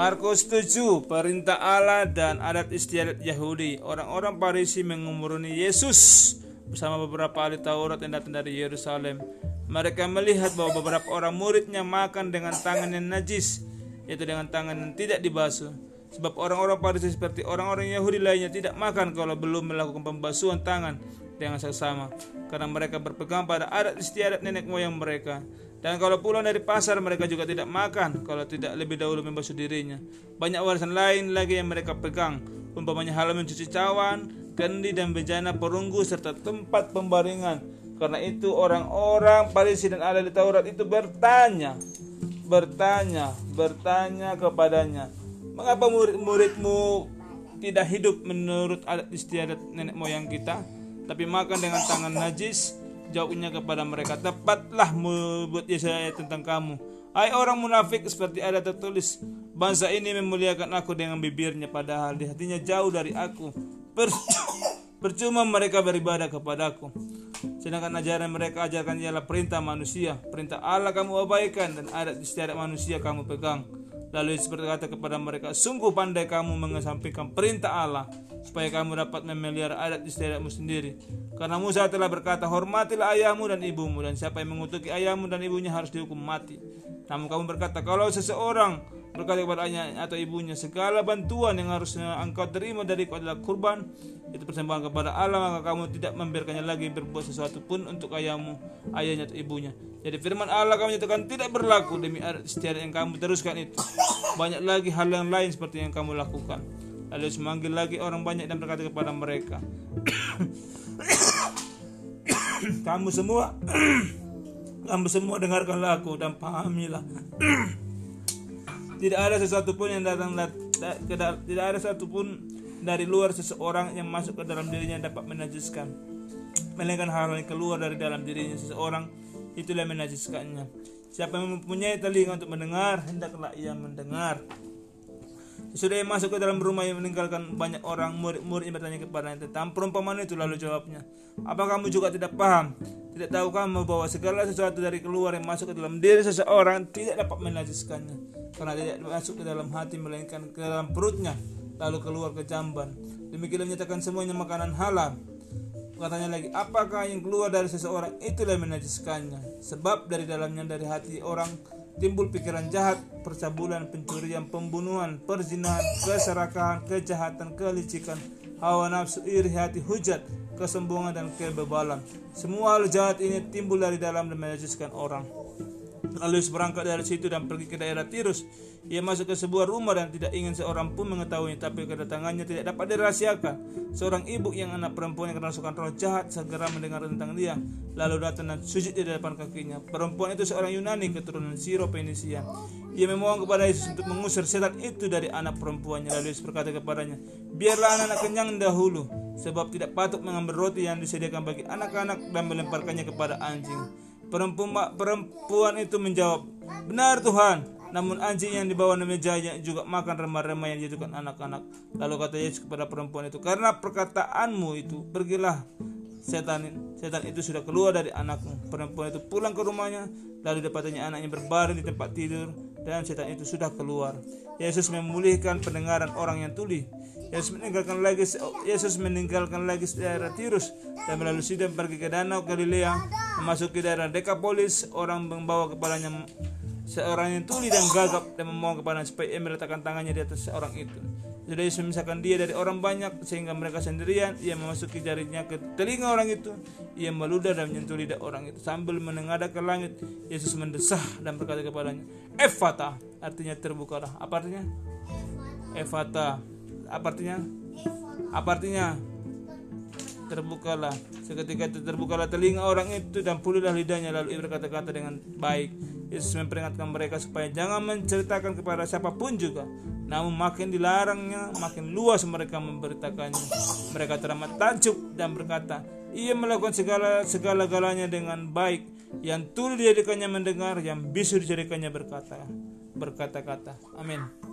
Markus 7 Perintah Allah dan adat istiadat Yahudi. Orang-orang Parisi mengumuruni Yesus Bersama beberapa ahli Taurat yang datang dari Yerusalem. Mereka melihat bahwa beberapa orang muridnya makan dengan tangan yang najis Yaitu dengan tangan yang tidak dibasuh. Sebab orang-orang Parisi seperti orang-orang Yahudi lainnya tidak makan kalau belum melakukan pembasuhan tangan dengan sesama Karena mereka berpegang pada adat istiadat nenek moyang mereka dan kalau pulang dari pasar mereka juga tidak makan kalau tidak lebih dahulu membasuh dirinya. Banyak warisan lain lagi yang mereka pegang, umpamanya halaman cuci cawan, kendi dan bejana perunggu serta tempat pembaringan. Karena itu orang-orang Parisi dan ahli Taurat itu bertanya, bertanya, bertanya kepadanya, mengapa murid-muridmu tidak hidup menurut adat istiadat nenek moyang kita, tapi makan dengan tangan najis jawabnya kepada mereka. Tepatlah membuat Yesaya tentang kamu. Hai orang munafik seperti ada tertulis Bangsa ini memuliakan aku dengan bibirnya Padahal di hatinya jauh dari aku. Percuma mereka beribadah kepadaku. Sedangkan ajaran mereka ajarkan ialah perintah manusia. Perintah Allah kamu abaikan Dan adat istiadat manusia kamu pegang. Lalu seperti kata kepada mereka Sungguh pandai kamu mengesampingkan perintah Allah Supaya kamu dapat memelihara adat istiadatmu sendiri karena Musa telah berkata, hormatilah ayahmu dan ibumu, dan siapa yang mengutuki ayahmu dan ibunya harus dihukum mati. Namun kamu berkata, kalau seseorang berkata kepada ayahnya atau ibunya, segala bantuan yang harus engkau terima dari adalah kurban, itu persembahan kepada Allah, maka kamu tidak membiarkannya lagi berbuat sesuatu pun untuk ayahmu, ayahnya atau ibunya. Jadi firman Allah kamu nyatakan tidak berlaku demi setiap yang kamu teruskan itu. Banyak lagi hal yang lain seperti yang kamu lakukan. Lalu memanggil lagi orang banyak dan berkata kepada mereka, kamu semua kamu semua dengarkanlah aku dan pahamilah. Tidak ada sesuatu pun yang datang tidak ada satu pun dari luar seseorang yang masuk ke dalam dirinya dapat menajiskan. Melainkan hal yang keluar dari dalam dirinya seseorang itulah menajiskannya. Siapa yang mempunyai telinga untuk mendengar hendaklah ia mendengar sudah masuk ke dalam rumah yang meninggalkan banyak orang murid-murid yang bertanya kepadanya tentang perumpamaan itu lalu jawabnya apa kamu juga tidak paham? Tidak tahu kamu bahwa segala sesuatu dari keluar yang masuk ke dalam diri seseorang tidak dapat menajiskannya karena tidak masuk ke dalam hati melainkan ke dalam perutnya lalu keluar ke jamban. Demikian menyatakan semuanya makanan halal. Katanya lagi apakah yang keluar dari seseorang itulah yang menajiskannya sebab dari dalamnya dari hati orang timbul pikiran jahat, percabulan, pencurian, pembunuhan, perzinahan, keserakahan, kejahatan, kelicikan, hawa nafsu, iri hati, hujat, kesombongan dan kebebalan. Semua hal jahat ini timbul dari dalam dan menajiskan orang. Lalu berangkat dari situ dan pergi ke daerah Tirus. Ia masuk ke sebuah rumah dan tidak ingin seorang pun mengetahui, tapi kedatangannya tidak dapat dirahasiakan. Seorang ibu yang anak perempuan yang kerasukan roh jahat segera mendengar tentang dia, lalu datang dan sujud di depan kakinya. Perempuan itu seorang Yunani keturunan Siro Penisia. Ia memohon kepada Yesus untuk mengusir setan itu dari anak perempuannya. Lalu Yesus berkata kepadanya, biarlah anak-anak kenyang dahulu, sebab tidak patut mengambil roti yang disediakan bagi anak-anak dan melemparkannya kepada anjing. Perempuan, perempuan itu menjawab, Benar Tuhan, namun anjing yang dibawa mejanya juga makan remah-remah yang dijadikan anak-anak. Lalu kata Yesus kepada perempuan itu, Karena perkataanmu itu, pergilah setan setan itu sudah keluar dari anakmu. Perempuan itu pulang ke rumahnya, lalu dapatnya anaknya berbaring di tempat tidur dan setan itu sudah keluar. Yesus memulihkan pendengaran orang yang tuli. Yesus meninggalkan lagi Yesus meninggalkan lagi daerah Tirus dan melalui Sidon pergi ke danau Galilea memasuki daerah Dekapolis orang membawa kepalanya seorang yang tuli dan gagap dan memohon kepada supaya ia meletakkan tangannya di atas seorang itu. Sudah Yesus memisahkan dia dari orang banyak sehingga mereka sendirian. Ia memasuki jarinya ke telinga orang itu. Ia meludah dan menyentuh lidah orang itu sambil menengadah ke langit. Yesus mendesah dan berkata kepadanya, Efata, artinya terbukalah. Apa artinya? Efata, apa artinya? Apa artinya? terbukalah. Seketika itu terbukalah telinga orang itu dan pulihlah lidahnya. Lalu ia berkata-kata dengan baik. Yesus memperingatkan mereka supaya jangan menceritakan kepada siapa pun juga. Namun makin dilarangnya makin luas mereka memberitakannya. Mereka teramat tajuk dan berkata ia melakukan segala segala galanya dengan baik. Yang tuli dijadikannya mendengar yang bisu dijadikannya berkata berkata-kata. Amin